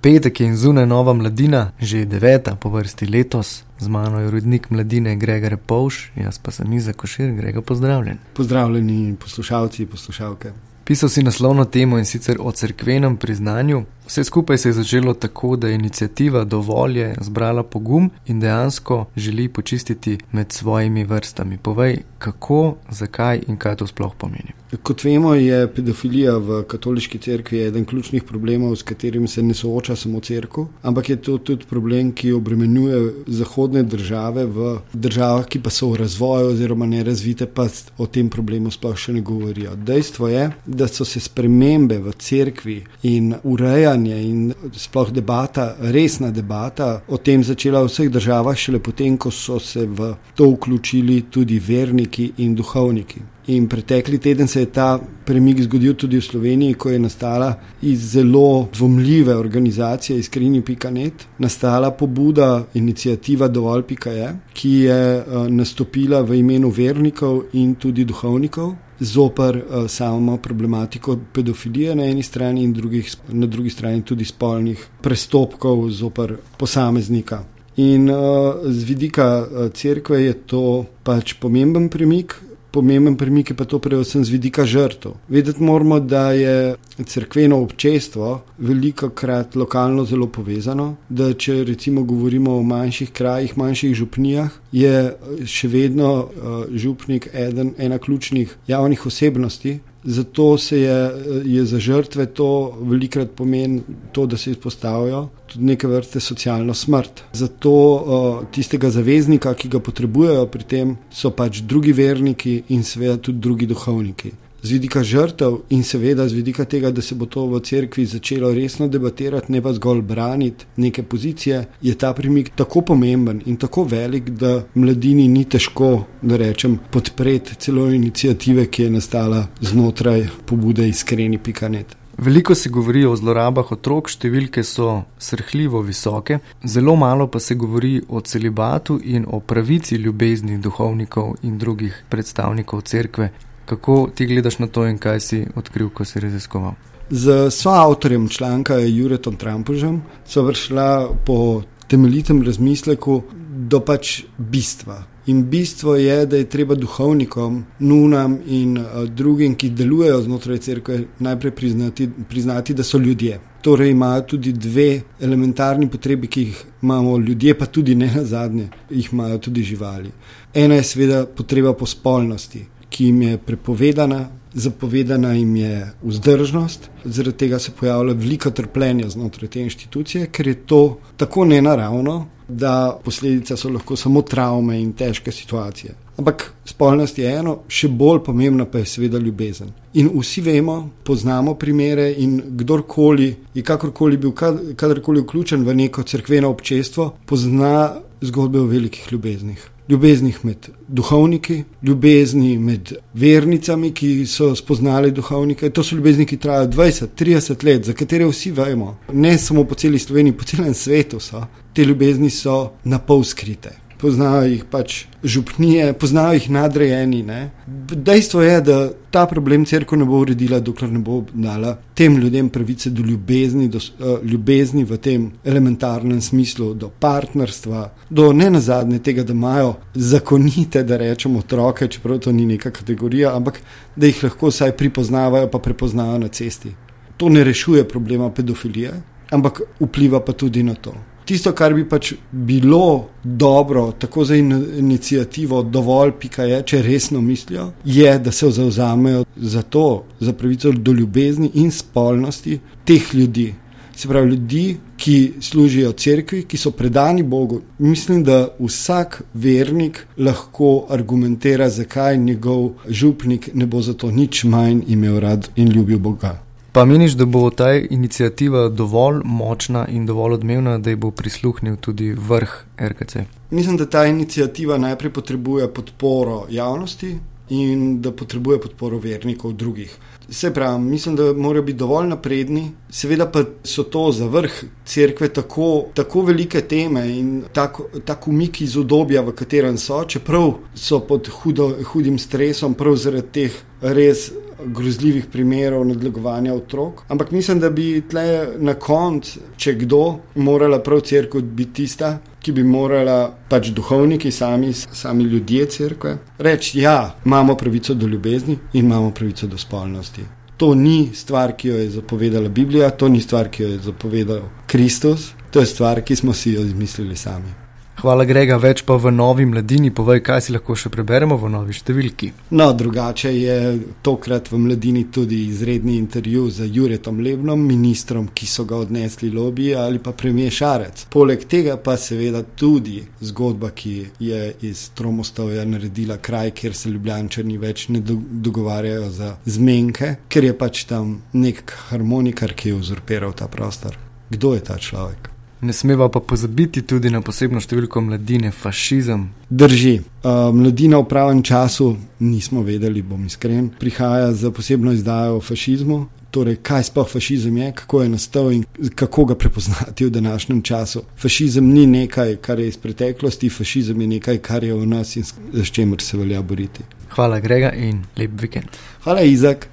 Petek je in zunaj nova mladina, že deveta po vrsti letos, z mano je urednik mladine Gregor Povš, jaz pa sem Iza Košir, Gregor, pozdravljen. Pozdravljeni poslušalci in poslušalke. Pisal si naslovno temo in sicer o cerkvenem priznanju. Vse skupaj se je začelo tako, da je inicijativa dovolj je zbrala pogum in dejansko želi počistiti med svojimi vrstami. Povej, kako, zakaj in kaj to sploh pomeni. Kot vemo, je pedofilija v katoliški cerkvi eden ključnih problemov, s katerim se ne sooča samo cerkev, ampak je to tudi problem, ki obremenjuje zahodne države v državah, ki pa so v razvoju oziroma nerazvite, pa o tem problemu sploh še ne govorijo. Dejstvo je, da so se spremembe v cerkvi in urejanje in sploh debata, resna debata o tem začela v vseh državah, šele potem, ko so se v to vključili tudi verniki in duhovniki. In pretekli teden se je ta premik zgodil tudi v Sloveniji, ko je nastala iz zelo dvomljive organizacije Iskrini.net, nastala pobuda, inicijativa Dovolj.je, ki je uh, nastopila v imenu vernikov in tudi duhovnikov. Zoper uh, samo problematiko pedofilije na eni strani, in drugih, na drugi strani tudi spolnih prestopkov zoper posameznika. In uh, z vidika uh, cerkve je to pač pomemben premik, pomemben premik je pa to predvsem z vidika žrtev. Vedeti moramo, da je crkveno občestvo veliko krat lokalno zelo povezano, da če recimo govorimo o manjših krajih, manjših župnijah, je še vedno uh, župnik eden, ena ključnih javnih osebnosti, Zato se je, je za žrtve to velikrat pomeni, to, da se izpostavijo tudi neke vrste socialno smrt. Zato uh, tistega zaveznika, ki ga potrebujejo pri tem, so pač drugi verniki in seveda tudi drugi duhovniki z vidika žrtev in seveda z vidika tega, da se bo to v cerkvi začelo resno debatirati, ne pa zgolj braniti neke pozicije, je ta premik tako pomemben in tako velik, da mladini ni težko, da rečem, podpreti celo inicijative, ki je nastala znotraj pobude iskreni pikanet. Veliko se govori o zlorabah otrok, številke so srhljivo visoke, zelo malo pa se govori o celibatu in o pravici ljubezni duhovnikov in drugih predstavnikov cerkve. Kako ti gledaš na to in kaj si odkril, ko si raziskoval? Z soavtorjem članka Juretom Trumpužem so vršila po temeljitem razmisleku do pač bistva. In bistvo je, da je treba duhovnikom, nunam in uh, drugim, ki delujejo znotraj crkve, najprej priznati, priznati, da so ljudje. Torej imajo tudi dve elementarni potrebi, ki jih imamo ljudje, pa tudi ne na zadnje, jih imajo tudi živali. Ena je seveda potreba po spolnosti ki jim je prepovedana, zapovedana jim je vzdržnost, zaradi tega se pojavlja veliko trpljenja znotraj te inštitucije, ker je to tako nenaravno, da posledica so lahko samo travme in težke situacije. Ampak spolnost je eno, še bolj pomembna pa je seveda ljubezen. In vsi vemo, poznamo primere in kdorkoli je kakorkoli bil kadarkoli vključen v neko crkveno občestvo, pozna zgodbe o velikih ljubeznih ljubeznih med duhovniki, ljubezni med vernicami, ki so spoznali duhovnike. To so ljubezni, ki trajajo 20-30 let, za katere vsi vemo, ne samo po celi Sloveniji, po celem svetu so. Te ljubezni so na pol skrite poznajo jih pač župnije, poznajo jih nadrejeni. Ne. Dejstvo je, da ta problem crkva ne bo uredila, dokler ne bo dala tem ljudem pravice do ljubezni, do uh, ljubezni v tem elementarnem smislu, do partnerstva, do ne nazadnje tega, da imajo zakonite, da rečemo, otroke, čeprav to ni neka kategorija, ampak da jih lahko vsaj pripoznavajo, pa prepoznajo na cesti. To ne rešuje problema pedofilije, ampak vpliva pa tudi na to tisto, kar bi pač bilo dobro, tako za inicijativo, dovolj, pika je, če resno mislijo, je, da se zauzamejo za to, za pravico do ljubezni in spolnosti teh ljudi. Se pravi, ljudi, ki služijo cerkvi, ki so predani Bogu. Mislim, da vsak vernik lahko argumentira, zakaj njegov župnik ne bo zato nič manj imel rad in ljubil Boga. Pa meniš, da bo ta inicijativa dovolj močna in dovolj odmevna, da ji bo prisluhnil tudi vrh RKC? Mislim, da ta inicijativa najprej potrebuje podporo javnosti in da potrebuje podporo vernikov drugih. Se pravi, mislim, da morajo biti dovolj napredni, seveda pa so to za vrh cerkve tako, tako velike teme in tako, tako umik iz obdobja, v katerem so, čeprav so pod hudo, hudim stresom, prav zaradi teh res grozljivih primerov nadlegovanja otrok. Ampak mislim, da bi tle na koncu, če kdo, morala prav crkva biti tista, ki bi morala pač duhovniki, sami, sami ljudje crkve, reči: Ja, imamo pravico do ljubezni in imamo pravico do spolnosti. To ni stvar, ki jo je zapovedala Biblija, to ni stvar, ki jo je zapovedal Kristus, to je stvar, ki smo si jo izmislili sami. Hvala, Grega, več pa v novi mladini. Povej, kaj si lahko še preberemo v novi številki. No, drugače je tokrat v mladini tudi izredni intervju z Juretom Lebnom, ministrom, ki so ga odnesli lobiji ali pa premije Šarec. Poleg tega pa seveda tudi zgodba, ki je iz Tromostovja naredila kraj, kjer se ljubljančani več ne dogovarjajo za zmenke, ker je pač tam nek harmonikar, ki je uzurpiral ta prostor. Kdo je ta človek? Ne smeva pa pozabiti tudi na posebno številko mladine, fašizem. Drži. Uh, mladina v pravem času, nismo vedeli, bom iskren, prihaja za posebno izdajo o fašizmu. Torej, kaj sploh fašizem je, kako je nastal in kako ga prepoznati v današnjem času. Fašizem ni nekaj, kar je iz preteklosti, fašizem je nekaj, kar je v nas in s čimer se velja boriti. Hvala, Grega, in lep vikend. Hvala, Izak.